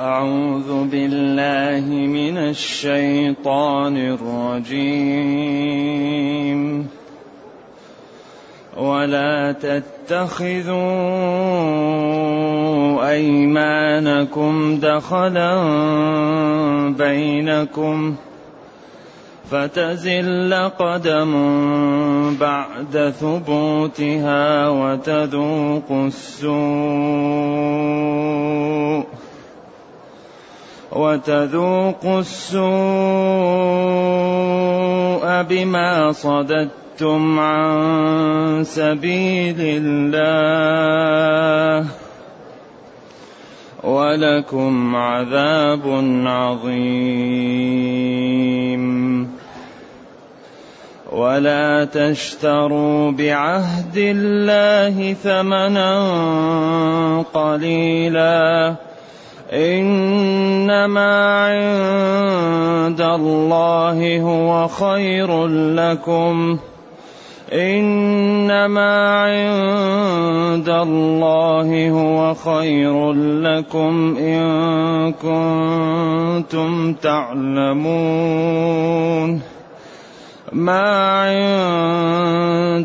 أعوذ بالله من الشيطان الرجيم. ولا تتخذوا أيمانكم دخلا بينكم فتزل قدم بعد ثبوتها وتذوق السوء. وتذوق السوء بما صددتم عن سبيل الله ولكم عذاب عظيم. ولا تشتروا بعهد الله ثمنا قليلا. إنما عند الله هو خير لكم. إنما عند الله هو خير لكم إن كنتم تعلمون. ما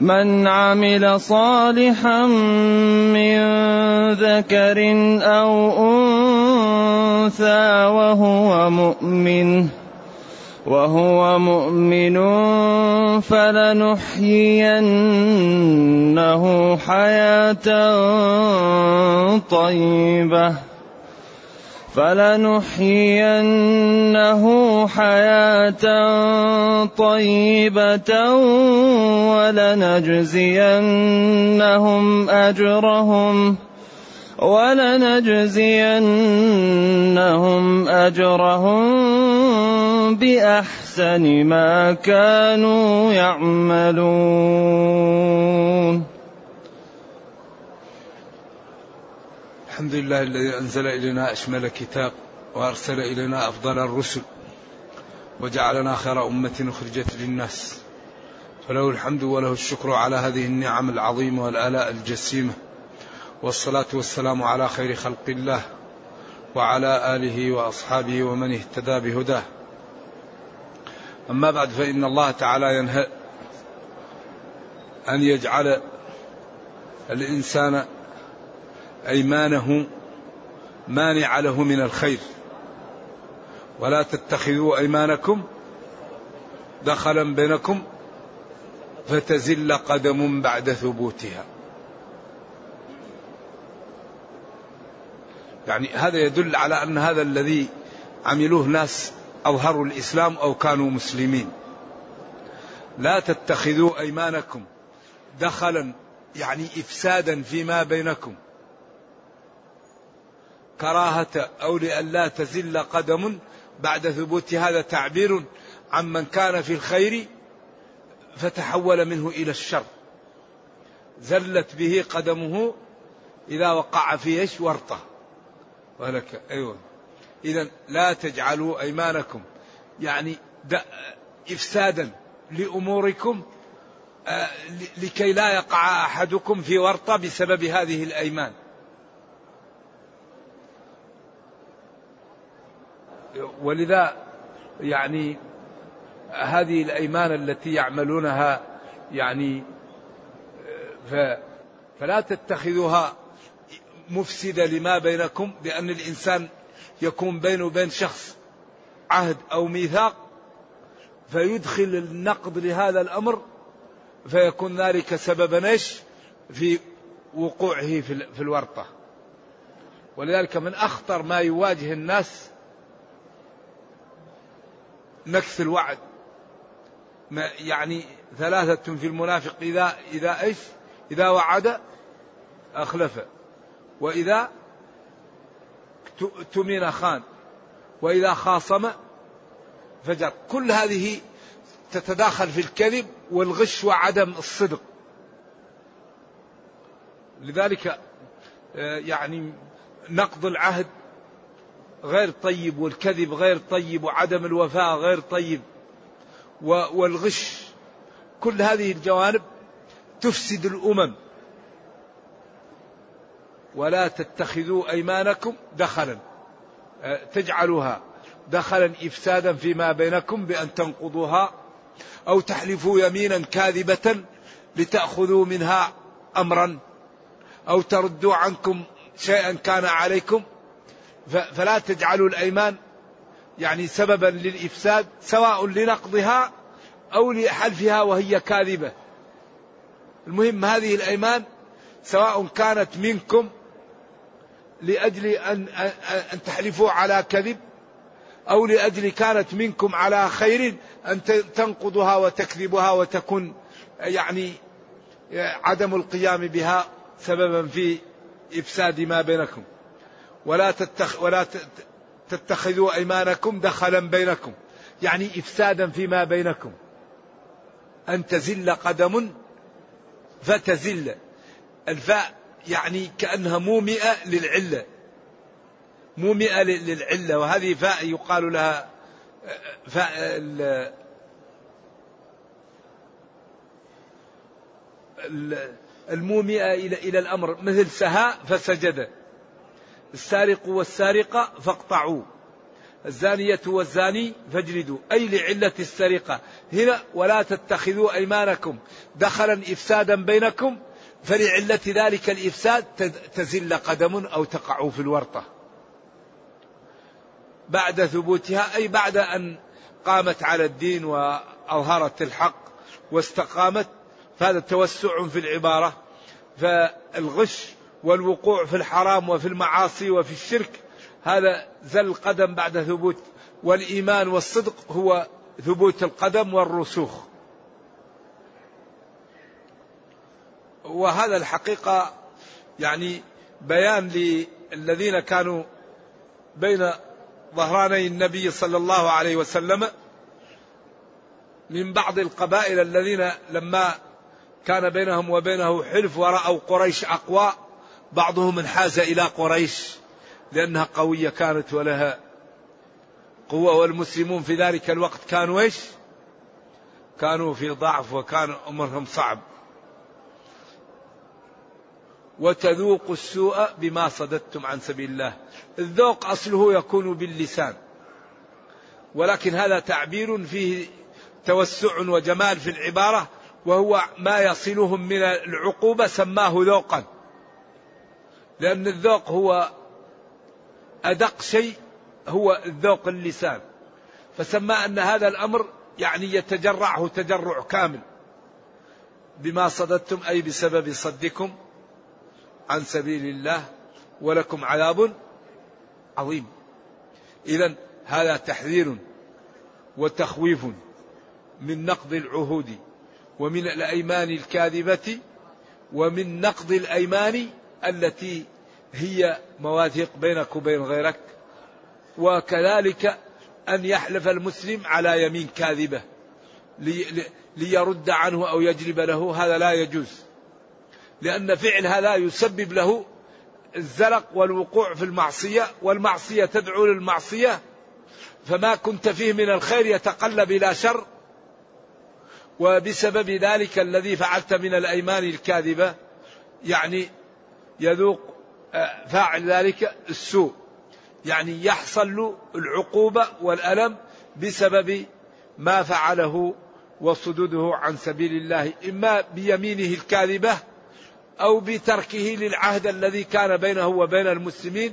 من عمل صالحا من ذكر أو أنثى وهو مؤمن وهو مؤمن فلنحيينه حياة طيبة. فلنحيينه حياة طيبة ولنجزينهم أجرهم ولنجزينهم أجرهم بأحسن ما كانوا يعملون الحمد لله الذي أنزل إلينا أشمل كتاب وأرسل إلينا أفضل الرسل وجعلنا خير أمة أخرجت للناس. فله الحمد وله الشكر على هذه النعم العظيمة والآلاء الجسيمة والصلاة والسلام على خير خلق الله وعلى آله وأصحابه ومن اهتدى بهداه. أما بعد فإن الله تعالى ينهى أن يجعل الإنسان أيمانه مانع له من الخير. ولا تتخذوا أيمانكم دخلا بينكم فتزل قدم بعد ثبوتها. يعني هذا يدل على أن هذا الذي عملوه ناس أظهروا الإسلام أو كانوا مسلمين. لا تتخذوا أيمانكم دخلا يعني إفسادا فيما بينكم. كراهة أو لئلا تزل قدم بعد ثبوت هذا تعبير عمن كان في الخير فتحول منه إلى الشر. زلت به قدمه إذا وقع في إيش؟ ورطة. ولك أيوة. إذا لا تجعلوا أيمانكم يعني إفسادا لأموركم آه، لكي لا يقع أحدكم في ورطة بسبب هذه الأيمان. ولذا يعني هذه الأيمان التي يعملونها يعني فلا تتخذوها مفسدة لما بينكم لأن الإنسان يكون بينه وبين شخص عهد أو ميثاق فيدخل النقد لهذا الأمر فيكون ذلك سببا إيش؟ في وقوعه في الورطة. ولذلك من أخطر ما يواجه الناس نكث الوعد. يعني ثلاثة في المنافق إذا إذا إيش؟ إذا وعد أخلف. وإذا تمن خان. وإذا خاصم فجر. كل هذه تتداخل في الكذب والغش وعدم الصدق. لذلك آه، يعني نقض العهد غير طيب والكذب غير طيب وعدم الوفاء غير طيب والغش. كل هذه الجوانب تفسد الأمم. ولا تتخذوا أيمانكم دخلا. تجعلها دخلا افسادا فيما بينكم بأن تنقضوها أو تحلفوا يمينا كاذبة لتأخذوا منها امرا أو تردوا عنكم شيئا كان عليكم فلا تجعلوا الأيمان يعني سببا للإفساد سواء لنقضها أو لحلفها وهي كاذبة. المهم هذه الأيمان سواء كانت منكم لأجل ان أن تحلفوا على كذب أو لأجل كانت منكم على خير أن تنقضها وتكذبها وتكون يعني عدم القيام بها سببا في إفساد ما بينكم. ولا تتخ ولا تتخذوا أيمانكم دخلا بينكم. يعني افسادا فيما بينكم. أن تزل قدم فتزل. الفاء يعني كأنها مومئة للعلة. مومئة للعلة. وهذه فاء يقال لها فاء المومئة إلى إلى الأمر. مثل سهاء فسجد. السارق والسارقة فاقطعوا. الزانية والزاني فاجلدوا. أي لعلة السرقة. هنا ولا تتخذوا أيمانكم دخلا إفسادا بينكم فلعلة ذلك الإفساد تزل قدم أو تقع في الورطة. بعد ثبوتها أي بعد أن قامت على الدين وأظهرت الحق واستقامت فهذا توسع في العبارة. فالغش والوقوع في الحرام وفي المعاصي وفي الشرك هذا زل القدم بعد ثبوت. والإيمان والصدق هو ثبوت القدم والرسوخ. وهذا الحقيقة يعني بيان للذين كانوا بين ظهراني النبي صلى الله عليه وسلم من بعض القبائل الذين لما كان بينهم وبينه حلف ورأوا قريش أقوى بعضهم انحاز إلى قريش لأنها قوية كانت ولها قوة والمسلمون في ذلك الوقت كانوا إيش؟ كانوا في ضعف وكان أمرهم صعب. وتذوقوا السوء بما صددتم عن سبيل الله. الذوق أصله يكون باللسان. ولكن هذا تعبير فيه توسع وجمال في العبارة وهو ما يصلهم من العقوبة سماه ذوقا. لأن الذوق هو أدق شيء هو الذوق اللسان. فسمى أن هذا الأمر يعني يتجرعه تجرع كامل. بما صددتم أي بسبب صدكم عن سبيل الله ولكم عذاب عظيم. إذا هذا تحذير وتخويف من نقض العهود ومن الأيمان الكاذبة ومن نقض الأيمان التي هي مواثيق بينك وبين غيرك وكذلك أن يحلف المسلم على يمين كاذبة ليرد عنه أو يجلب له هذا لا يجوز. لأن فعل هذا يسبب له الزلق والوقوع في المعصية والمعصية تدعو للمعصية فما كنت فيه من الخير يتقلب إلى شر وبسبب ذلك الذي فعلت من الأيمان الكاذبة يعني يذوق آه، فاعل ذلك السوء. يعني يحصل له العقوبة والألم بسبب ما فعله وصدوده عن سبيل الله إما بيمينه الكاذبة أو بتركه للعهد الذي كان بينه وبين المسلمين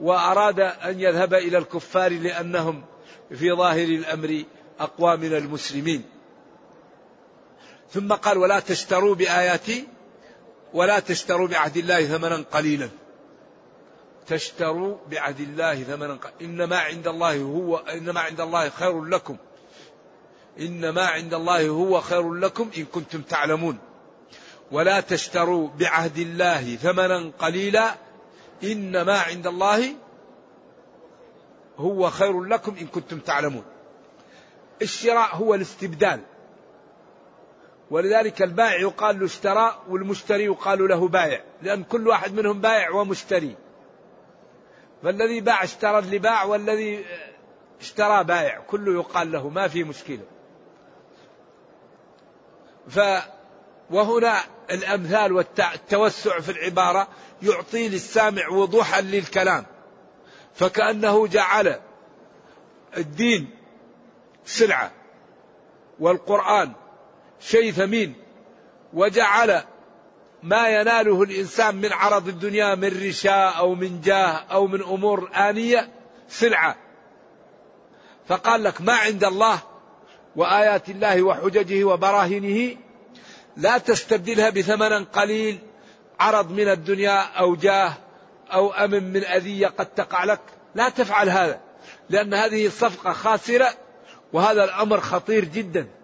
وأراد أن يذهب إلى الكفار لأنهم في ظاهر الأمر أقوى من المسلمين. ثم قال ولا تشتروا بآياتي ولا تشتروا بعهد الله ثمنا قليلا. تشتروا بعهد الله ثمنا قليلا. إنما عند الله هو إنما عند الله خير لكم. إنما عند الله هو خير لكم إن كنتم تعلمون. ولا تشتروا بعهد الله ثمنا قليلا. إنما عند الله هو خير لكم إن كنتم تعلمون. الشراء هو الاستبدال. ولذلك البائع يقال له اشترى والمشتري يقال له بائع لأن كل واحد منهم بائع ومشتري. فالذي باع اشترى اللي باع والذي اشترى بائع كله يقال له ما في مشكلة. ف وهنا الأمثال والتوسع في العبارة يعطي للسامع وضوحا للكلام. فكأنه جعل الدين سلعة والقرآن شيء ثمين وجعل ما يناله الإنسان من عرض الدنيا من رشاء أو من جاه أو من أمور آنية سلعة. فقال لك ما عند الله وآيات الله وحججه وبراهينه لا تستبدلها بثمن قليل عرض من الدنيا أو جاه أو أمن من أذية قد تقع لك. لا تفعل هذا لأن هذه الصفقة خاسرة وهذا الأمر خطير جدا.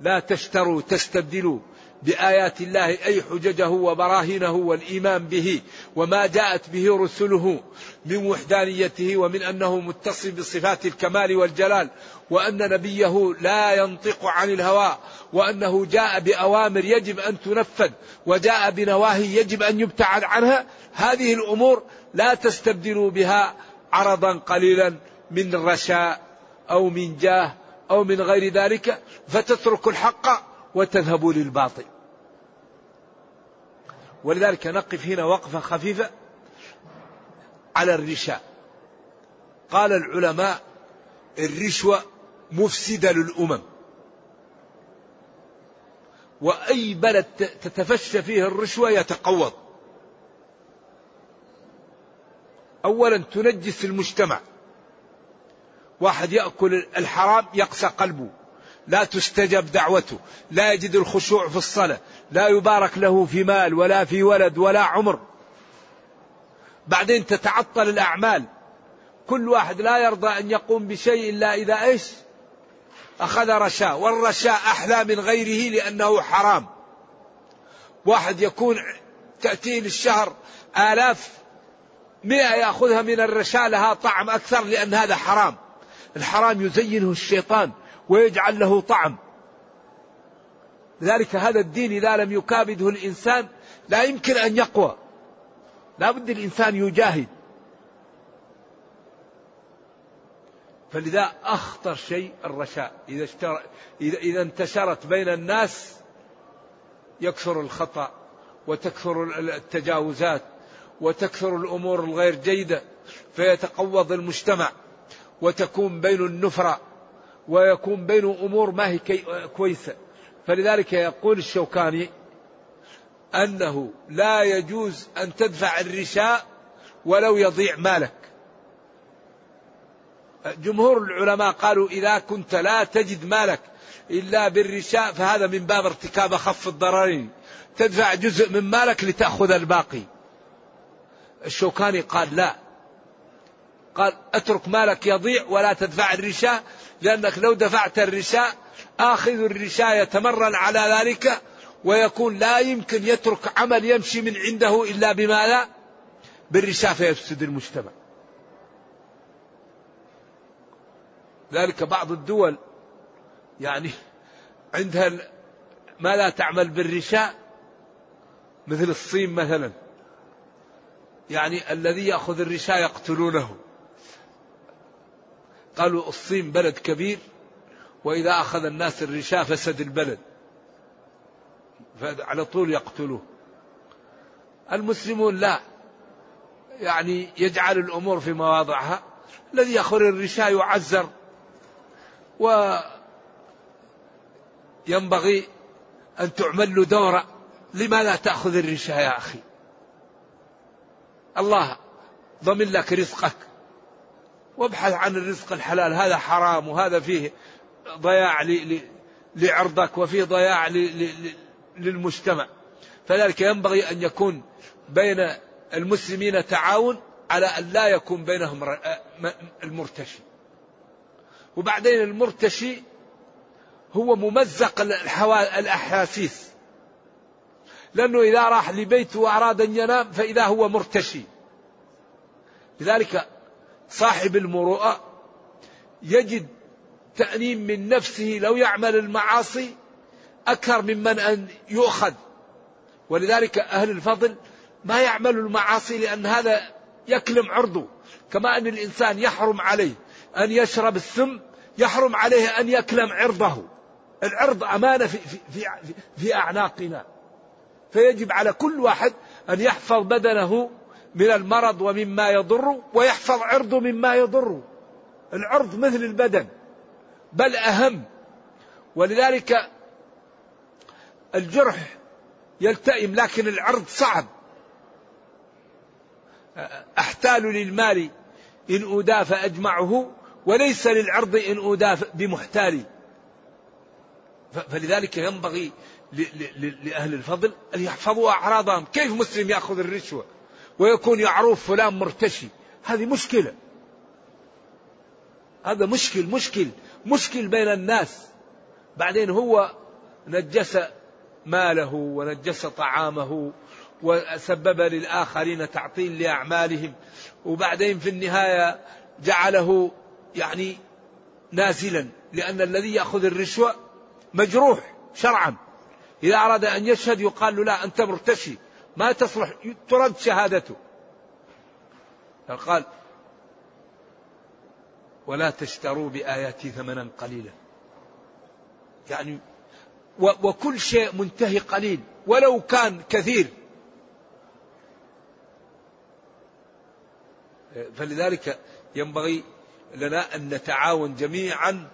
لا تشتروا تستبدلوا بآيات الله أي حججه وبراهينه والإيمان به وما جاءت به رسله من وحدانيته ومن أنه متصف بصفات الكمال والجلال وأن نبيه لا ينطق عن الهوى وأنه جاء بأوامر يجب أن تنفذ وجاء بنواهي يجب أن يبتعد عنها هذه الأمور لا تستبدلوا بها عرضا قليلا من رشاء أو من جاه أو من غير ذلك فتترك الحق وتذهب للباطل. ولذلك نقف هنا وقفة خفيفة على الرشاء قال العلماء الرشوة مفسدة للأمم. وأي بلد تتفشى فيه الرشوة يتقوض. أولا تنجس المجتمع. واحد يأكل الحرام يقسى قلبه. لا تستجب دعوته. لا يجد الخشوع في الصلاة. لا يبارك له في مال ولا في ولد ولا عمر. بعدين تتعطل الأعمال. كل واحد لا يرضى أن يقوم بشيء إلا إذا إيش؟ أخذ رشاء. والرشاء أحلى من غيره لأنه حرام. واحد يكون تأتيه للشهر آلاف مئة يأخذها من الرشاء لها طعم أكثر لأن هذا حرام. الحرام يزينه الشيطان ويجعل له طعم. لذلك هذا الدين إذا لم يكابده الإنسان لا يمكن أن يقوى. لا بد الإنسان يجاهد. فلذا أخطر شيء الرشاء. إذا, اشتر... إذا... إذا انتشرت بين الناس يكثر الخطأ وتكثر التجاوزات وتكثر الأمور الغير جيدة فيتقوض المجتمع. وتكون بين النفرة ويكون بين أمور ما هي كويسة. فلذلك يقول الشوكاني أنه لا يجوز أن تدفع الرشاء ولو يضيع مالك. جمهور العلماء قالوا إذا كنت لا تجد مالك إلا بالرشاء فهذا من باب ارتكاب خف الضررين. تدفع جزء من مالك لتأخذ الباقي. الشوكاني قال لا. قال أترك مالك يضيع ولا تدفع الرشاء لأنك لو دفعت الرشاء آخذ الرشاء يتمرن على ذلك ويكون لا يمكن يترك عمل يمشي من عنده إلا بما لا فيفسد المجتمع. ذلك بعض الدول يعني عندها ما لا تعمل بالرشاء مثل الصين مثلا. يعني الذي يأخذ الرشاء يقتلونه. قالوا الصين بلد كبير وإذا أخذ الناس الرشاء فسد البلد. فعلى طول يقتلوه. المسلمون لا. يعني يجعل الأمور في مواضعها. الذي يأخذ الرشاء يعزر. وينبغي أن تعمل له دورة. لما لا تأخذ الرشاء يا أخي؟ الله ضمن لك رزقك. وابحث عن الرزق الحلال هذا حرام وهذا فيه ضياع لعرضك وفيه ضياع للمجتمع. فذلك ينبغي أن يكون بين المسلمين تعاون على أن لا يكون بينهم المرتشي. وبعدين المرتشي هو ممزق الأحاسيس. لأنه إذا راح لبيته وأراد أن ينام فإذا هو مرتشي. لذلك صاحب المروءة يجد تأنيم من نفسه لو يعمل المعاصي أكثر ممن أن يؤخذ. ولذلك أهل الفضل ما يعمل المعاصي لأن هذا يكلم عرضه. كما أن الإنسان يحرم عليه أن يشرب السم يحرم عليه أن يكلم عرضه. العرض أمانة في, في, في, في أعناقنا. فيجب على كل واحد أن يحفظ بدنه من المرض ومما يضر ويحفظ عرضه مما يضر. العرض مثل البدن بل أهم. ولذلك الجرح يلتئم لكن العرض صعب. أحتال للمال إن أودى فأجمعه وليس للعرض إن أودى بمحتال. فلذلك ينبغي لأهل الفضل أن يحفظوا أعراضهم. كيف مسلم يأخذ الرشوة؟ ويكون يعروف فلان مرتشي. هذه مشكلة. هذا مشكل مشكل مشكل بين الناس. بعدين هو نجس ماله ونجس طعامه وسبب للآخرين تعطيل لأعمالهم. وبعدين في النهاية جعله يعني نازلا لأن الذي يأخذ الرشوة مجروح شرعا. إذا أراد أن يشهد يقال له لا أنت مرتشي. ما تصلح. ترد شهادته. قال ولا تشتروا بآياتي ثمنا قليلا. يعني وكل شيء منتهي قليل. ولو كان كثير. فلذلك ينبغي لنا أن نتعاون جميعا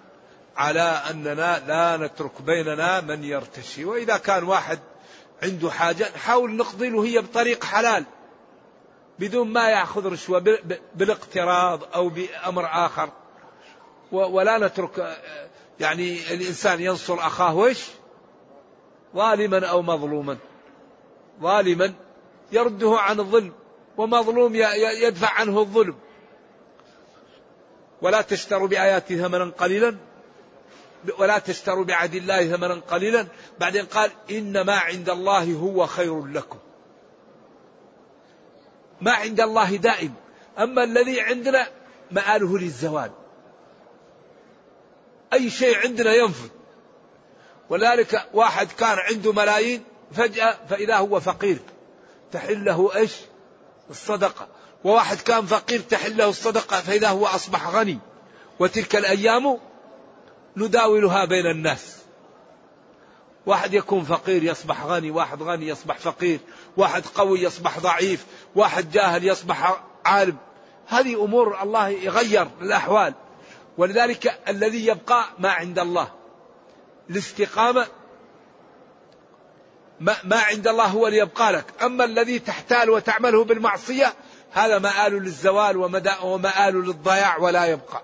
على أننا لا نترك بيننا من يرتشي. وإذا كان واحد عنده حاجة نحاول نقضي له هي بطريق حلال بدون ما يأخذ رشوة بالاقتراض أو بأمر آخر. ولا نترك يعني الإنسان ينصر أخاه وإيش؟ ظالما أو مظلوما. ظالما يرده عن الظلم ومظلوم يدفع عنه الظلم. ولا تشتروا بآياتي ثمنا قليلا. ولا تشتروا بعهد الله ثمنا قليلا. بعدين قال إن ما عند الله هو خير لكم. ما عند الله دائم. أما الذي عندنا مآله للزوال. أي شيء عندنا ينفذ. ولذلك واحد كان عنده ملايين فجأة فإذا هو فقير. تحل له إيش؟ الصدقة. وواحد كان فقير تحل له الصدقة فإذا هو أصبح غني. وتلك الأيام نداولها بين الناس. واحد يكون فقير يصبح غني واحد غني يصبح فقير واحد قوي يصبح ضعيف واحد جاهل يصبح عالم. هذه أمور الله يغير الأحوال. ولذلك الذي يبقى ما عند الله. الاستقامة ما, عند الله هو اللي يبقى لك. أما الذي تحتال وتعمله بالمعصية هذا مآل للزوال ومآل للضياع ولا يبقى.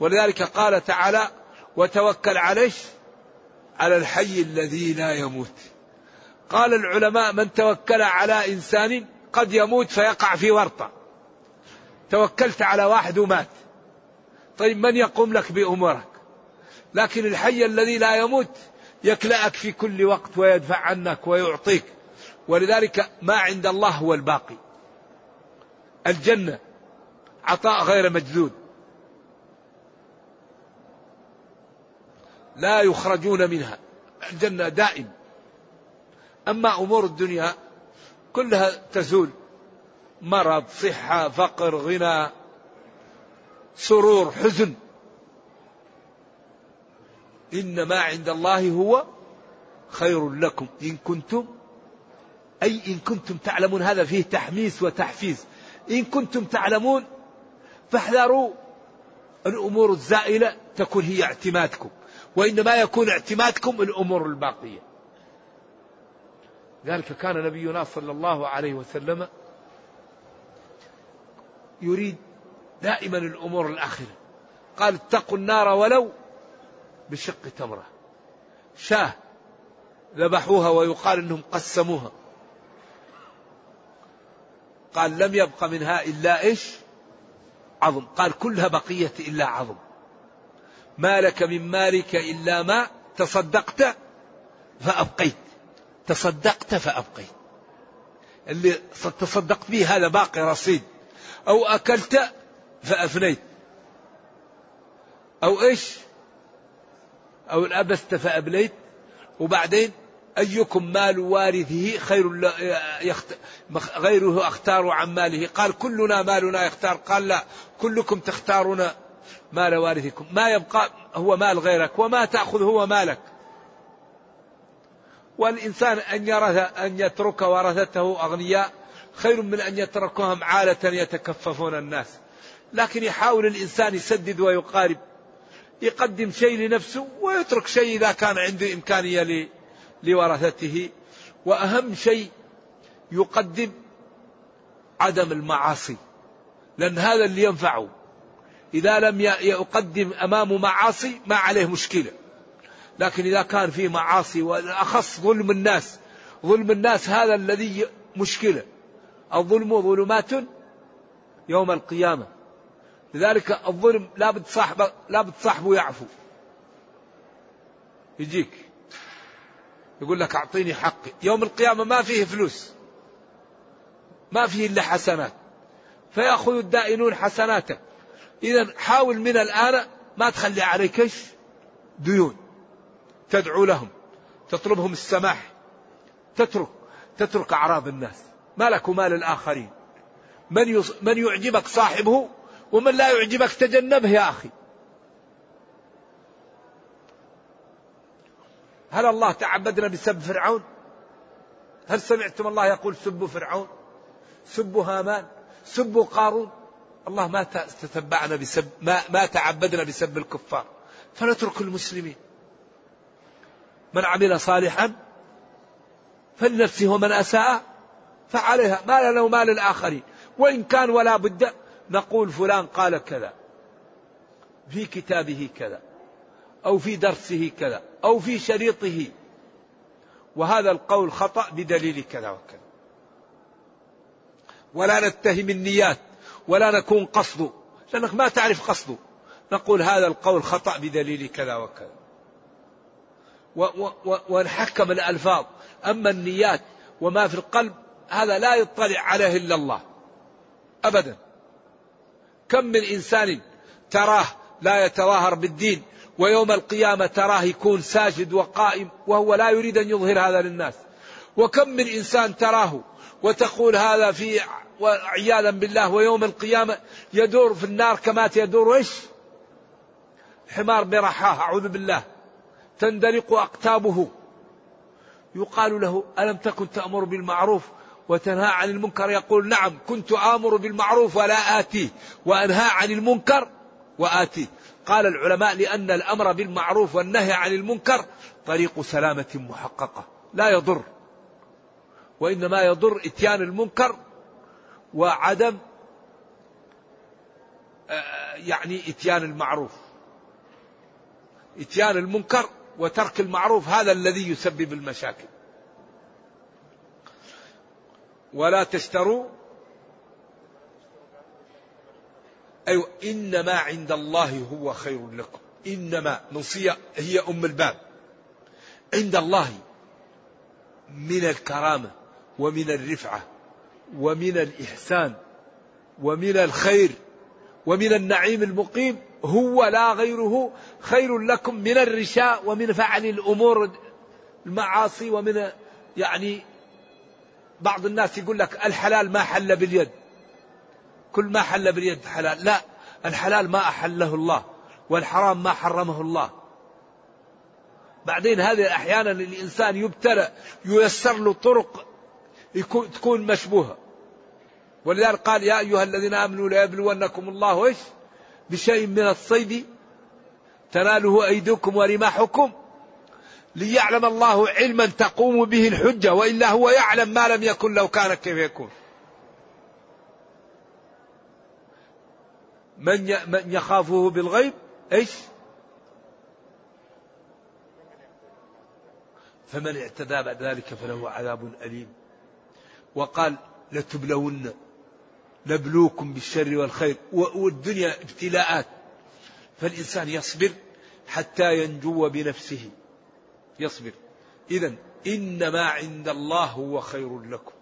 ولذلك قال تعالى وتوكل عليه على الحي الذي لا يموت. قال العلماء من توكل على إنسان قد يموت فيقع في ورطة. توكلت على واحد ومات. طيب من يقوم لك بأمورك؟ لكن الحي الذي لا يموت يكلأك في كل وقت ويدفع عنك ويعطيك. ولذلك ما عند الله هو الباقي. الجنة عطاء غير مجذود لا يخرجون منها. الجنة دائم. أما أمور الدنيا كلها تزول. مرض صحة فقر غنى سرور حزن. إن ما عند الله هو خير لكم. إن كنتم أي إن كنتم تعلمون هذا فيه تحميس وتحفيز. إن كنتم تعلمون فاحذروا. الأمور الزائلة تكون هي اعتمادكم. وإنما يكون اعتمادكم الأمور الباقية. ذلك كان نبينا صلى الله عليه وسلم يريد دائما الأمور الآخرة. قال اتقوا النار ولو بشق تمرة. شاه ذبحوها ويقال إنهم قسموها. قال لم يبق منها إلا إيش؟ عظم. قال كلها بقية إلا عظم. ما لك من مالك إلا ما تصدقت فأبقيت. تصدقت فأبقيت. اللي تصدقت به هذا باقي رصيد. أو أكلت فأفنيت. أو إيش؟ أو الأبست فأبليت. وبعدين أيكم مال وارثه خير يخت... غيره أختار عن ماله. قال كلنا مالنا يختار. قال لا كلكم تختارون مال وارثكم ما يبقى هو مال غيرك وما تأخذ هو مالك. والإنسان أن يرث أن يترك ورثته أغنياء خير من أن يتركهم عالة يتكففون الناس. لكن يحاول الإنسان يسدد ويقارب يقدم شيء لنفسه ويترك شيء إذا كان عنده إمكانية لورثته. وأهم شيء يقدم عدم المعاصي لأن هذا اللي ينفعه. إذا لم يقدم أمامه معاصي ما عليه مشكلة. لكن إذا كان في معاصي والأخص ظلم الناس ظلم الناس هذا الذي مشكلة. الظلم ظلمات يوم القيامة. لذلك الظلم لا بد صاحبه لا بد صاحبه يعفو. يجيك. يقول لك أعطيني حقي. يوم القيامة ما فيه فلوس. ما فيه إلا حسنات. فيأخذ الدائنون حسناتك إذا حاول من الآن ما تخلي عليك إيش؟ ديون. تدعو لهم. تطلبهم السماح. تترك. تترك أعراض الناس. ما لك ومال الآخرين. من من يعجبك صاحبه ومن لا يعجبك تجنبه يا أخي. هل الله تعبدنا بسب فرعون؟ هل سمعتم الله يقول سبوا فرعون؟ سبوا هامان. سبوا قارون. الله ما تتبعنا بسب ما, ما تعبدنا بسب الكفار. فنترك المسلمين. من عمل صالحا فلنفسه ومن أساء فعليها. ما لنا وما للاخرين وإن كان ولا بد نقول فلان قال كذا. في كتابه كذا. أو في درسه كذا. أو في شريطه. وهذا القول خطأ بدليل كذا وكذا. ولا نتهم النيات. ولا نكون قصده لأنك ما تعرف قصده نقول هذا القول خطأ بدليل كذا وكذا. ونحكم الألفاظ. أما النيات وما في القلب هذا لا يطلع عليه إلا الله. أبدا. كم من إنسان تراه لا يتظاهر بالدين ويوم القيامة تراه يكون ساجد وقائم وهو لا يريد أن يظهر هذا للناس. وكم من إنسان تراه وتقول هذا في وعياذا بالله ويوم القيامة يدور في النار كما يدور إيش؟ حمار برحاه أعوذ بالله. تندلق أقتابه. يقال له ألم تكن تأمر بالمعروف وتنهى عن المنكر؟ يقول نعم كنت آمر بالمعروف ولا آتيه وأنهى عن المنكر وآتيه قال العلماء لأن الأمر بالمعروف والنهي عن المنكر طريق سلامة محققة لا يضر. وإنما يضر إتيان المنكر وعدم آه، يعني إتيان المعروف. إتيان المنكر وترك المعروف هذا الذي يسبب المشاكل. ولا تشتروا أيوة إنما عند الله هو خير لكم. إنما نصية هي أم الباب. عند الله من الكرامة ومن الرفعة. ومن الإحسان ومن الخير ومن النعيم المقيم هو لا غيره خير لكم من الرشاء ومن فعل الأمور المعاصي ومن يعني بعض الناس يقول لك الحلال ما حل باليد. كل ما حل باليد حلال. لا الحلال ما أحله الله والحرام ما حرمه الله. بعدين هذه أحيانا الإنسان يبتلى ييسر له طرق يكون تكون مشبوهة. ولذلك قال يا أيها الذين آمنوا ليبلونكم الله إيش؟ بشيء من الصيد. تناله أيديكم ورماحكم ليعلم الله علما تقوم به الحجة وإلا هو يعلم ما لم يكن لو كان كيف يكون. من من يخافه بالغيب؟ إيش؟ فمن اعتدى بعد ذلك فله عذاب أليم. وقال لتبلون نبلوكم بالشر والخير والدنيا ابتلاءات. فالإنسان يصبر حتى ينجو بنفسه. يصبر. إذا إنما عند الله هو خير لكم.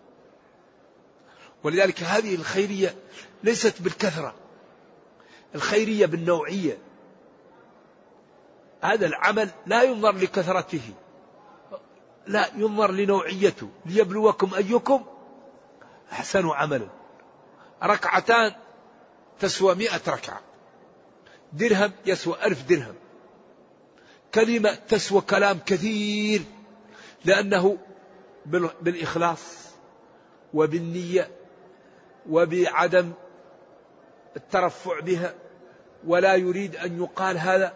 ولذلك هذه الخيرية ليست بالكثرة. الخيرية بالنوعية. هذا العمل لا ينظر لكثرته. لا ينظر لنوعيته. ليبلوكم أيكم أحسن عملا. ركعتان تسوى مئة ركعة. درهم يسوى ألف درهم. كلمة تسوى كلام كثير لأنه بالإخلاص وبالنية وبعدم الترفع بها ولا يريد أن يقال هذا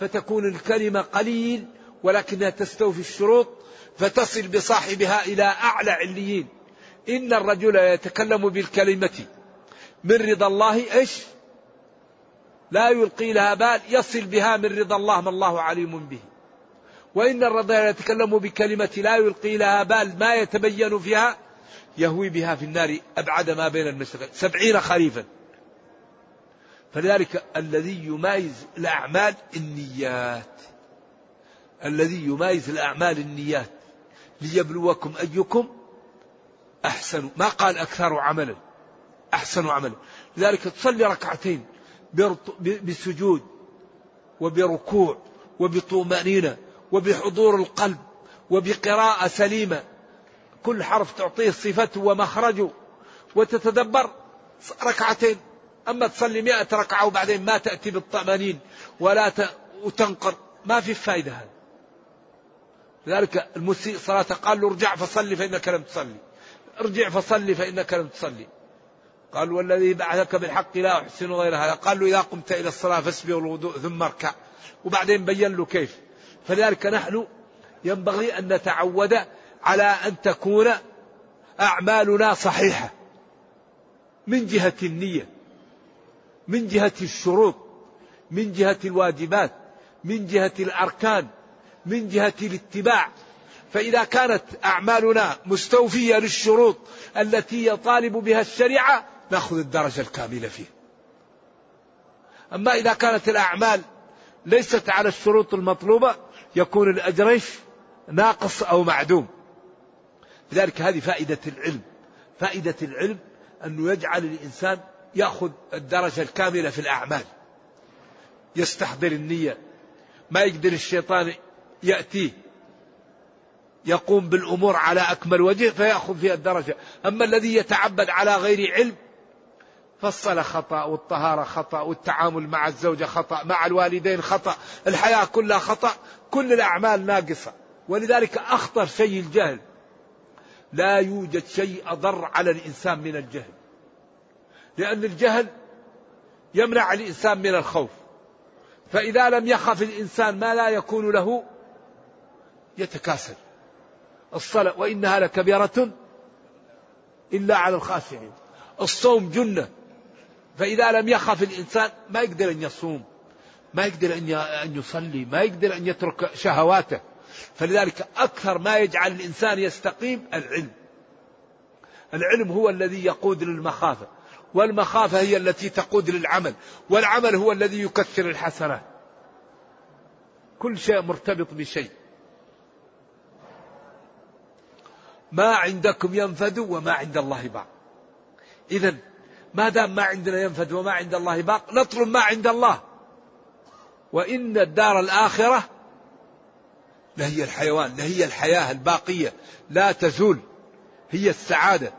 فتكون الكلمة قليل ولكنها تستوفي الشروط فتصل بصاحبها إلى أعلى عليين. إن الرجل يتكلم بالكلمة. من رضا الله إيش؟ لا يلقي لها بال يصل بها من رضا الله ما الله عليم به. وإن الرجل يتكلم بكلمة لا يلقي لها بال ما يتبين فيها يهوي بها في النار أبعد ما بين المشرقين سبعين خريفا. فلذلك الذي يمايز الأعمال النيات. الذي يمايز الأعمال النيات. ليبلوكم أيكم أحسن. ما قال أكثر عملا. أحسن عملا. لذلك تصلي ركعتين بسجود وبركوع وبطمأنينة وبحضور القلب وبقراءة سليمة. كل حرف تعطيه صفته ومخرجه وتتدبر ركعتين. أما تصلي مئة ركعة وبعدين ما تأتي بالطمأنين ولا ت... وتنقر. ما في فائدة هذا لذلك المسيء صلاة قال له ارجع فصلي فإنك لم تصلي. ارجع فصلي فإنك لم تصلي. قال والذي بعثك بالحق لا أحسن غير هذا. قال له إذا قمت إلى الصلاة فاسبغ الوضوء ثم اركع. وبعدين بين له كيف. فلذلك نحن ينبغي أن نتعود على أن تكون أعمالنا صحيحة. من جهة النية من جهة الشروط من جهة الواجبات من جهة الأركان من جهة الاتباع. فإذا كانت أعمالنا مستوفية للشروط التي يطالب بها الشريعة نأخذ الدرجة الكاملة فيه. أما إذا كانت الأعمال ليست على الشروط المطلوبة يكون الأجر ناقص أو معدوم. لذلك هذه فائدة العلم. فائدة العلم أنه يجعل الإنسان يأخذ الدرجة الكاملة في الأعمال. يستحضر النية. ما يقدر الشيطان يأتيه. يقوم بالأمور على أكمل وجه فيأخذ فيها الدرجة. أما الذي يتعبد على غير علم فالصلاة خطأ والطهارة خطأ والتعامل مع الزوجة خطأ مع الوالدين خطأ الحياة كلها خطأ كل الأعمال ناقصة. ولذلك أخطر شيء الجهل. لا يوجد شيء أضر على الإنسان من الجهل. لأن الجهل يمنع الإنسان من الخوف. فإذا لم يخف الإنسان ما لا يكون له يتكاسل. الصلاة وإنها لكبيرة إلا على الخاشعين. الصوم جنة. فإذا لم يخف الإنسان ما يقدر أن يصوم ما يقدر أن يصلي ما يقدر أن يترك شهواته. فلذلك أكثر ما يجعل الإنسان يستقيم العلم. العلم هو الذي يقود للمخافة والمخافة هي التي تقود للعمل والعمل هو الذي يكثر الحسنات. كل شيء مرتبط بشيء. ما عندكم ينفد وما عند الله باق. إذا ما دام ما عندنا ينفد وما عند الله باق نطلب ما عند الله. وإن الدار الآخرة لهي الحيوان لهي الحياة الباقية لا تزول هي السعادة.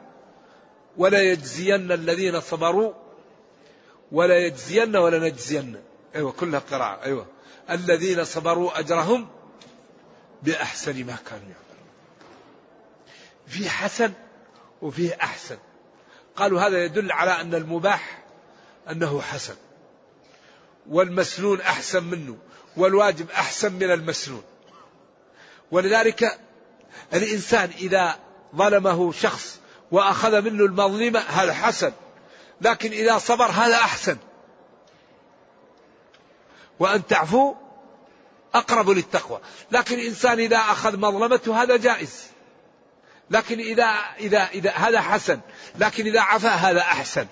ولا يجزين الذين صبروا ولا يجزين ولا نجزين. أيوة كلها قراءة أيوة. الذين صبروا أجرهم بأحسن ما كانوا يعملون. في حسن وفيه أحسن. قالوا هذا يدل على أن المباح أنه حسن. والمسنون أحسن منه والواجب أحسن من المسنون. ولذلك الإنسان إذا ظلمه شخص وأخذ منه المظلمة هذا حسن لكن إذا صبر هذا أحسن. وأن تعفو أقرب للتقوى. لكن الإنسان إذا أخذ مظلمته هذا جائز. لكن إذا إذا إذا هذا حسن لكن إذا عفا هذا أحسن.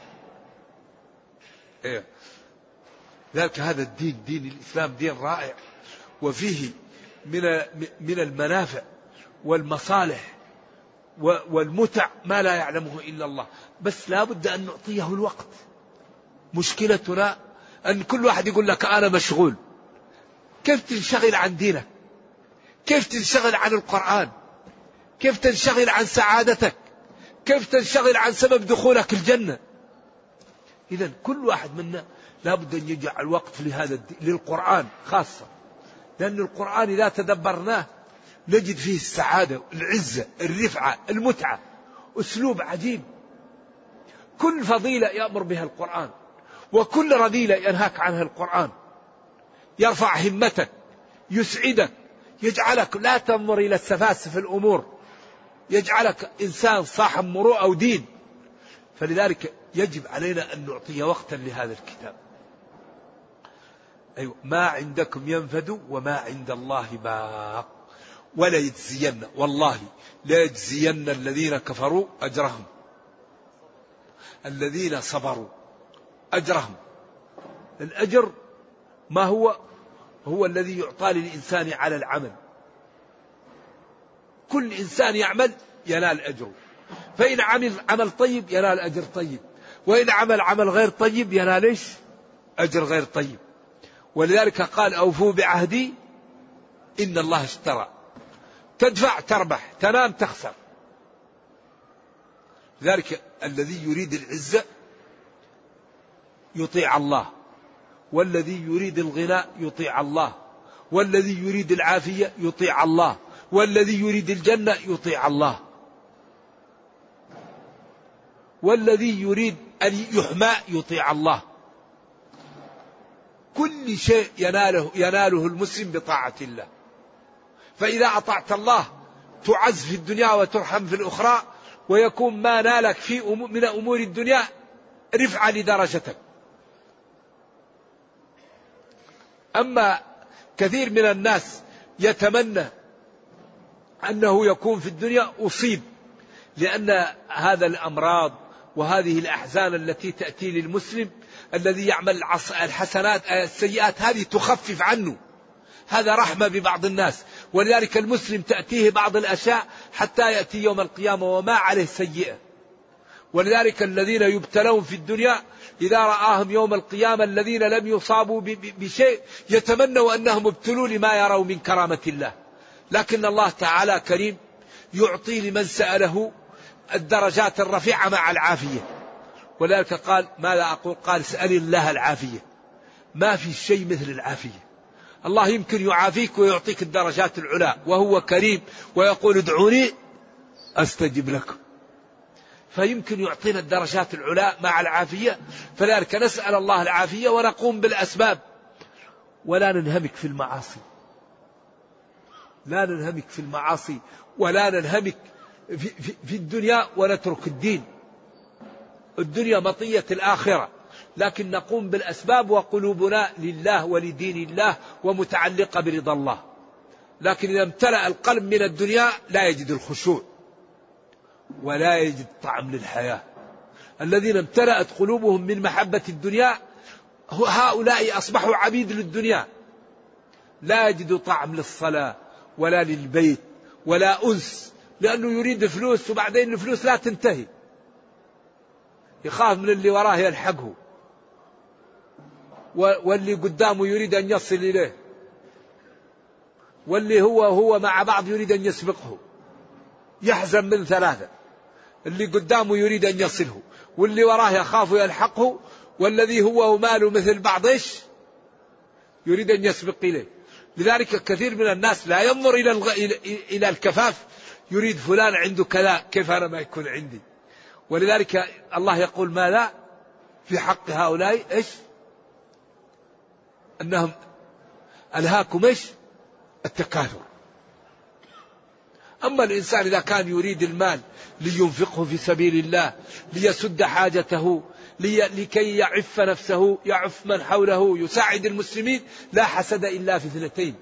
إيه. ذلك هذا الدين دين الإسلام دين رائع. وفيه من من المنافع والمصالح والمتع ما لا يعلمه إلا الله. بس لا بد أن نعطيه الوقت. مشكلتنا أن كل واحد يقول لك أنا مشغول. كيف تنشغل عن دينك؟ كيف تنشغل عن القرآن؟ كيف تنشغل عن سعادتك؟ كيف تنشغل عن سبب دخولك الجنة؟ إذا كل واحد منا لابد أن يجعل وقت لهذا الدين للقرآن خاصة. لأن القرآن إذا تدبرناه نجد فيه السعادة العزة الرفعة المتعة أسلوب عجيب. كل فضيلة يأمر بها القرآن وكل رذيلة ينهاك عنها القرآن. يرفع همتك يسعدك يجعلك لا تنظر إلى السفاسف الأمور. يجعلك إنسان صاحب مروءة ودين فلذلك يجب علينا أن نعطي وقتا لهذا الكتاب. أيوة ما عندكم ينفد وما عند الله باق. ولا يجزين والله لا يجزين الذين كفروا أجرهم. الذين صبروا أجرهم. الأجر ما هو؟ هو الذي يعطى للإنسان على العمل. كل إنسان يعمل ينال أجره. فإن عمل عمل طيب ينال أجر طيب. وإن عمل عمل غير طيب ينال إيش؟ أجر غير طيب. ولذلك قال أوفوا بعهدي إن الله اشترى. تدفع تربح تنام تخسر. ذلك الذي يريد العزة يطيع الله. والذي يريد الغنى يطيع الله. والذي يريد العافية يطيع الله. والذي يريد الجنة يطيع الله. والذي يريد أن يحمى يطيع الله. كل شيء يناله يناله المسلم بطاعة الله. فإذا أطعت الله تعز في الدنيا وترحم في الأخرى ويكون ما نالك في من أمور الدنيا رفعة لدرجتك. أما كثير من الناس يتمنى أنه يكون في الدنيا أصيب لأن هذا الأمراض وهذه الأحزان التي تأتي للمسلم الذي يعمل الحسنات السيئات هذه تخفف عنه. هذا رحمة ببعض الناس. ولذلك المسلم تأتيه بعض الأشياء حتى يأتي يوم القيامة وما عليه سيئة. ولذلك الذين يبتلون في الدنيا إذا رآهم يوم القيامة الذين لم يصابوا بشيء يتمنوا أنهم ابتلوا لما يروا من كرامة الله. لكن الله تعالى كريم يعطي لمن سأله الدرجات الرفيعة مع العافية. ولذلك قال ماذا أقول؟ قال اسأل الله العافية. ما في شيء مثل العافية. الله يمكن يعافيك ويعطيك الدرجات العلى وهو كريم ويقول ادعوني أستجب لكم. فيمكن يعطينا الدرجات العلى مع العافية. فلذلك نسأل الله العافية ونقوم بالأسباب. ولا ننهمك في المعاصي. لا ننهمك في المعاصي ولا ننهمك في, في, في الدنيا ونترك الدين. الدنيا مطية الآخرة. لكن نقوم بالأسباب وقلوبنا لله ولدين الله ومتعلقة برضا الله. لكن إذا امتلأ القلب من الدنيا لا يجد الخشوع ولا يجد طعم للحياة. الذين امتلأت قلوبهم من محبة الدنيا هؤلاء أصبحوا عبيد للدنيا. لا يجد طعم للصلاة. ولا للبيت ولا أنس لأنه يريد فلوس وبعدين الفلوس لا تنتهي. يخاف من اللي وراه يلحقه. واللي قدامه يريد أن يصل إليه. واللي هو هو مع بعض يريد أن يسبقه. يحزن من ثلاثة. اللي قدامه يريد أن يصله. واللي وراه يخاف يلحقه. والذي هو وماله مثل بعض إيش؟ يريد أن يسبق إليه. لذلك كثير من الناس لا ينظر إلى. إلى الكفاف يريد فلان عنده كذا كيف أنا ما يكون عندي؟ ولذلك الله يقول ماذا في حق هؤلاء إيش؟ أنهم ألهاكم إيش؟ التكاثر. أما الإنسان إذا كان يريد المال لينفقه في سبيل الله ليسد حاجته لكي يعف نفسه يعف من حوله يساعد المسلمين لا حسد إلا في اثنتين.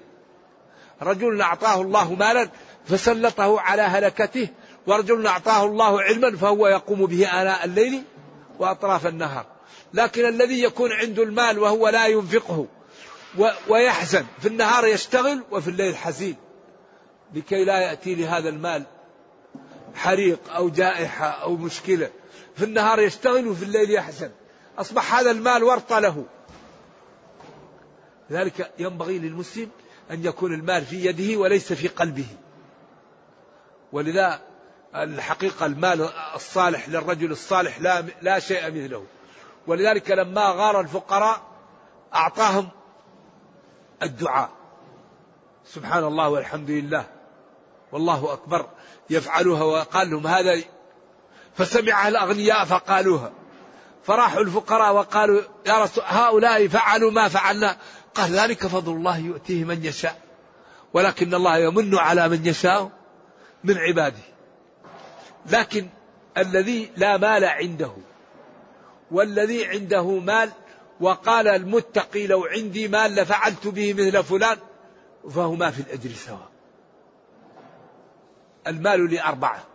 رجل أعطاه الله مالا فسلطه على هلكته ورجل أعطاه الله علما فهو يقوم به آناء الليل وأطراف النهار. لكن الذي يكون عنده المال وهو لا ينفقه ويحزن في النهار يشتغل وفي الليل حزين. لكي لا يأتي لهذا المال حريق أو جائحة أو مشكلة. في النهار يشتغل وفي الليل يحزن. أصبح هذا المال ورطة له. لذلك ينبغي للمسلم أن يكون المال في يده وليس في قلبه. ولذا الحقيقة المال الصالح للرجل الصالح لا, لا شيء مثله. ولذلك لما غار الفقراء أعطاهم الدعاء. سبحان الله والحمد لله. والله أكبر. يفعلها وقال لهم هذا فسمعها الأغنياء فقالوها. فراحوا الفقراء وقالوا يا رسول هؤلاء فعلوا ما فعلنا. قال ذلك فضل الله يؤتيه من يشاء ولكن الله يمن على من يشاء من عباده. لكن الذي لا مال عنده والذي عنده مال وقال المتقي لو عندي مال لفعلت به مثل فلان فهما في الأجر سواء. المال لأربعة.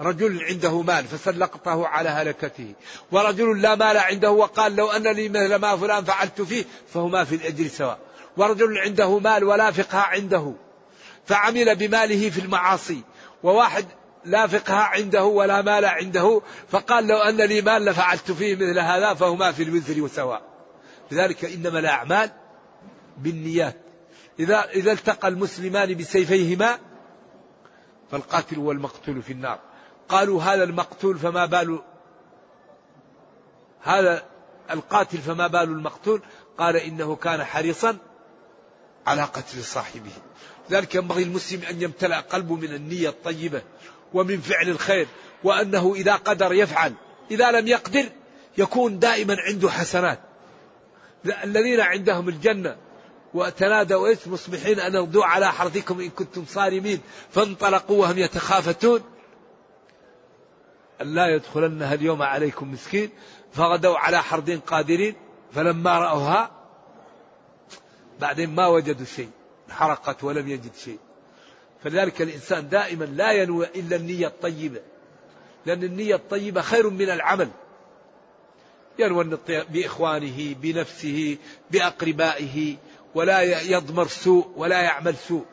رجل عنده مال فسلقته على هلكته. ورجل لا مال عنده وقال لو أن لي مثل ما فلان فعلت فيه فهما في الأجر سواء. ورجل عنده مال ولا فقه عنده فعمل بماله في المعاصي وواحد لا فقه عنده ولا مال عنده فقال لو أن لي مال لفعلت فيه مثل هذا فهما في الوزر وسواء. لذلك إنما الأعمال بالنيات. إذا إذا التقى المسلمان بسيفيهما فالقاتل والمقتول في النار. قالوا هذا المقتول فما بال هذا القاتل فما بال المقتول؟ قال إنه كان حريصا على قتل صاحبه. ذلك ينبغي المسلم أن يمتلأ قلبه من النية الطيبة ومن فعل الخير وأنه إذا قدر يفعل إذا لم يقدر يكون دائما عنده حسنات. الذين عندهم الجنة وتنادوا إيش؟ مصبحين أن اغدوا على حرثكم إن كنتم صارمين فانطلقوا وهم يتخافتون. أن لا يدخلنها اليوم عليكم مسكين فغدوا على حرد قادرين فلما رأوها بعدين ما وجدوا شيء انحرقت ولم يجد شيء. فلذلك الإنسان دائما لا ينوي إلا النية الطيبة لأن النية الطيبة خير من العمل. ينوي بإخوانه بنفسه بأقربائه ولا يضمر سوء ولا يعمل سوء.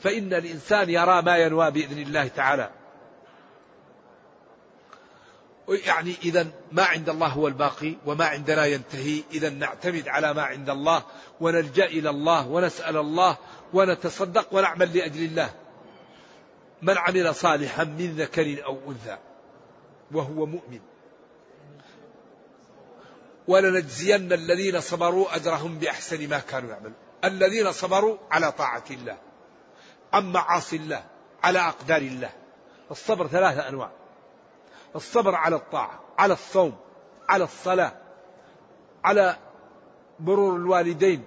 فإن الإنسان يرى ما ينوى بإذن الله تعالى. يعني إذا ما عند الله هو الباقي وما عندنا ينتهي. إذا نعتمد على ما عند الله ونلجأ إلى الله ونسأل الله ونتصدق ونعمل لأجل الله. من عمل صالحا من ذكر أو أنثى وهو مؤمن. ولنجزين الذين صبروا أجرهم بأحسن ما كانوا يعملون. الذين صبروا على طاعة الله. عن معاصي الله. على أقدار الله. الصبر ثلاثة أنواع. الصبر على الطاعة على الصوم على الصلاة على برور الوالدين.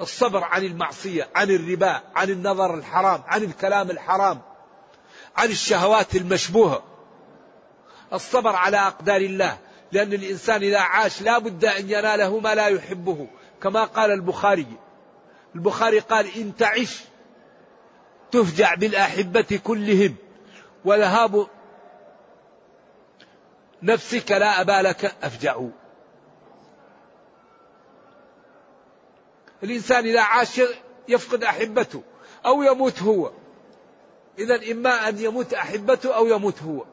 الصبر عن المعصية عن الربا عن النظر الحرام عن الكلام الحرام عن الشهوات المشبوهة. الصبر على أقدار الله لأن الإنسان إذا عاش لا بد أن يناله ما لا يحبه كما قال البخاري. البخاري قال إن تعش تفجع بالأحبة كلهم وذهاب نفسك لا أبا لك أفجع. الإنسان إذا عاش يفقد أحبته أو يموت هو. إذا إما أن يموت أحبته أو يموت هو.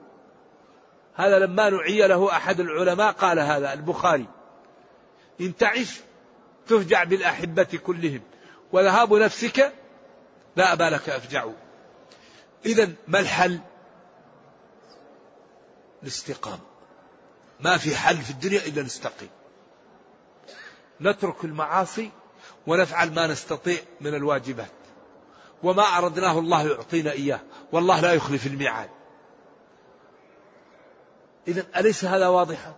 هذا لما نعي له أحد العلماء قال هذا البخاري. إن تعش تفجع بالأحبة كلهم. وذهاب نفسك لا أبا لك أفجع. إذا ما الحل؟ الاستقامة. ما في حل في الدنيا إلا نستقيم. نترك المعاصي ونفعل ما نستطيع من الواجبات. وما أردناه الله يعطينا إياه. والله لا يخلف الميعاد. إذا أليس هذا واضحا؟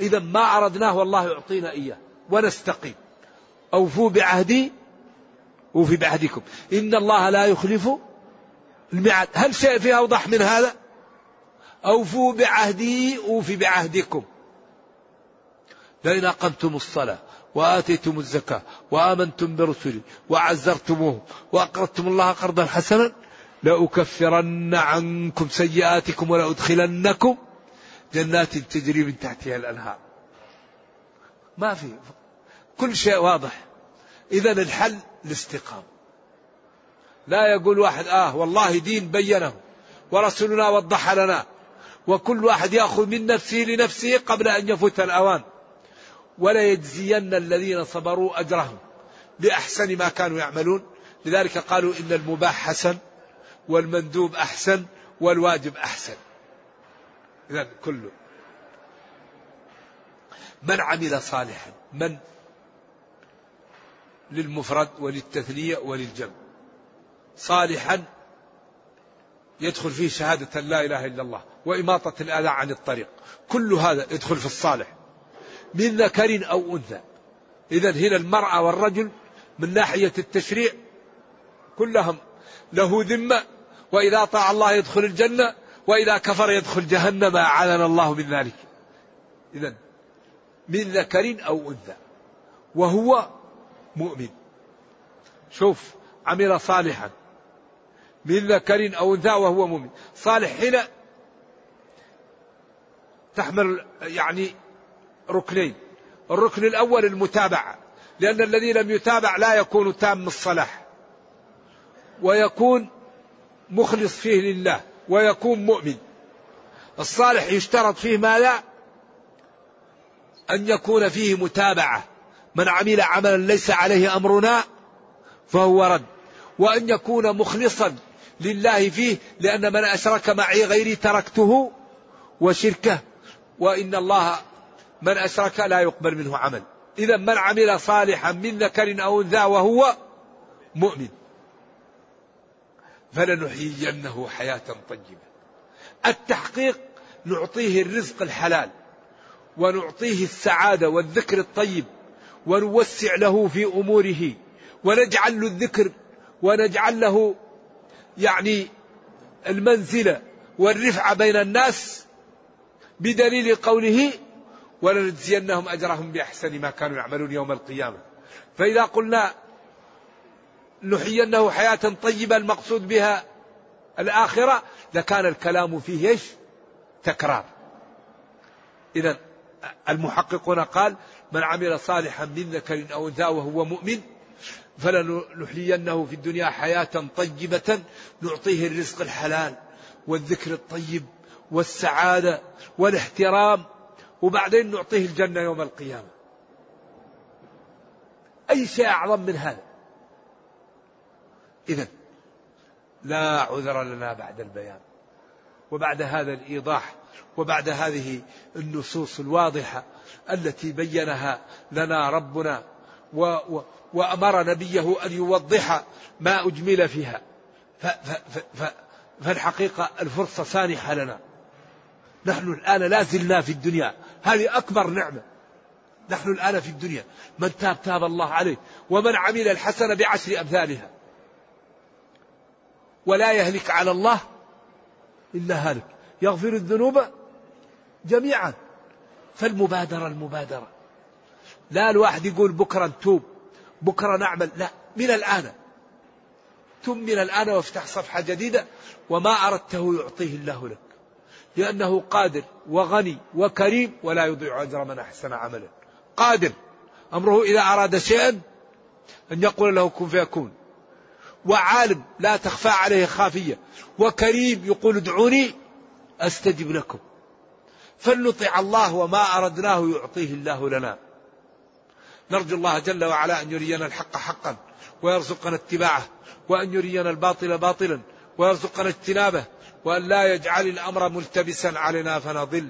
إذا ما أردناه والله يعطينا إياه. ونستقيم. أوفوا بعهدي وفي بعهدكم. إن الله لا يخلف الميعاد. هل شيء فيه أوضح من هذا؟ أوفوا بعهدي أوفي بعهدكم. لئن أقمتم الصلاة وآتيتم الزكاة وآمنتم برسلي وعزرتموه وأقرضتم الله قرضا حسنا لأكفرن عنكم سيئاتكم ولأدخلنكم جنات تجري من تحتها الأنهار. ما في. كل شيء واضح. إذا الحل الاستقامة. لا يقول واحد آه والله دين بينه ورسولنا وضح لنا وكل واحد يأخذ من نفسه لنفسه قبل أن يفوت الأوان. وليجزين الذين صبروا أجرهم بأحسن ما كانوا يعملون. لذلك قالوا إن المباح حسن والمندوب أحسن والواجب أحسن. إذا كله. من عمل صالحا؟ من؟ للمفرد وللتثنية وللجمع. صالحا يدخل فيه شهادة لا إله إلا الله وإماطة الأذى عن الطريق. كل هذا يدخل في الصالح. من ذكر أو أنثى. إذا هنا المرأة والرجل من ناحية التشريع كلهم له ذمة وإذا طاع الله يدخل الجنة وإذا كفر يدخل جهنم. أعاذنا الله من ذلك. إذا من ذكر أو أنثى. وهو مؤمن. شوف عمل صالحا. من ذكر أو أنثى وهو مؤمن. صالح هنا تحمل يعني ركنين. الركن الأول المتابعة. لأن الذي لم يتابع لا يكون تام الصلاح. ويكون مخلص فيه لله. ويكون مؤمن. الصالح يشترط فيه ماذا؟ أن يكون فيه متابعة. من عمل عملا ليس عليه أمرنا فهو رد. وأن يكون مخلصا لله فيه لأن من أشرك معي غيري تركته وشركه. وإن الله من أشرك لا يقبل منه عمل. إذا من عمل صالحا من ذكر أو أنثى وهو مؤمن. فلنحيينه حياة طيبة. التحقيق نعطيه الرزق الحلال ونعطيه السعادة والذكر الطيب ونوسع له في أموره ونجعل له الذكر ونجعل له يعني المنزلة والرفعة بين الناس بدليل قوله ولنجزينهم أجرهم بأحسن ما كانوا يعملون يوم القيامة فإذا قلنا نحيينه حياة طيبة المقصود بها الآخرة لكان الكلام فيه إيش؟ تكرار. إذا المحققون قال من عمل صالحا من ذكر أو أنثى وهو مؤمن فلنحيينه في الدنيا حياة طيبة نعطيه الرزق الحلال والذكر الطيب والسعادة والاحترام وبعدين نعطيه الجنة يوم القيامة. أي شيء أعظم من هذا؟ إذا لا عذر لنا بعد البيان. وبعد هذا الإيضاح وبعد هذه النصوص الواضحة التي بينها لنا ربنا و وأمر نبيه أن يوضح ما أجمل فيها. فالحقيقة الفرصة سانحة لنا. نحن الآن لا زلنا في الدنيا. هذه أكبر نعمة. نحن الآن في الدنيا. من تاب تاب الله عليه. ومن عمل الحسنة بعشر أمثالها. ولا يهلك على الله إلا هالك. يغفر الذنوب جميعا. فالمبادرة المبادرة. لا الواحد يقول بكرة نتوب بكرة نعمل. لا من الآن. تم من الآن وافتح صفحة جديدة. وما أردته يعطيه الله لك. لأنه قادر وغني وكريم ولا يضيع أجر من أحسن عملا. قادر. أمره إذا أراد شيئا أن يقول له كن فيكون. وعالم لا تخفى عليه خافية. وكريم يقول ادعوني أستجب لكم. فلنطع الله وما أردناه يعطيه الله لنا. نرجو الله جل وعلا أن يرينا الحق حقا ويرزقنا اتباعه وأن يرينا الباطل باطلا ويرزقنا اجتنابه وأن لا يجعل الأمر ملتبسا علينا فنضل.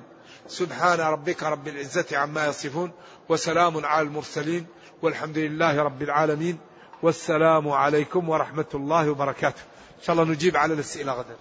سبحان ربك رب العزة عما يصفون وسلام على المرسلين والحمد لله رب العالمين والسلام عليكم ورحمة الله وبركاته. إن شاء الله نجيب على الأسئلة غدا.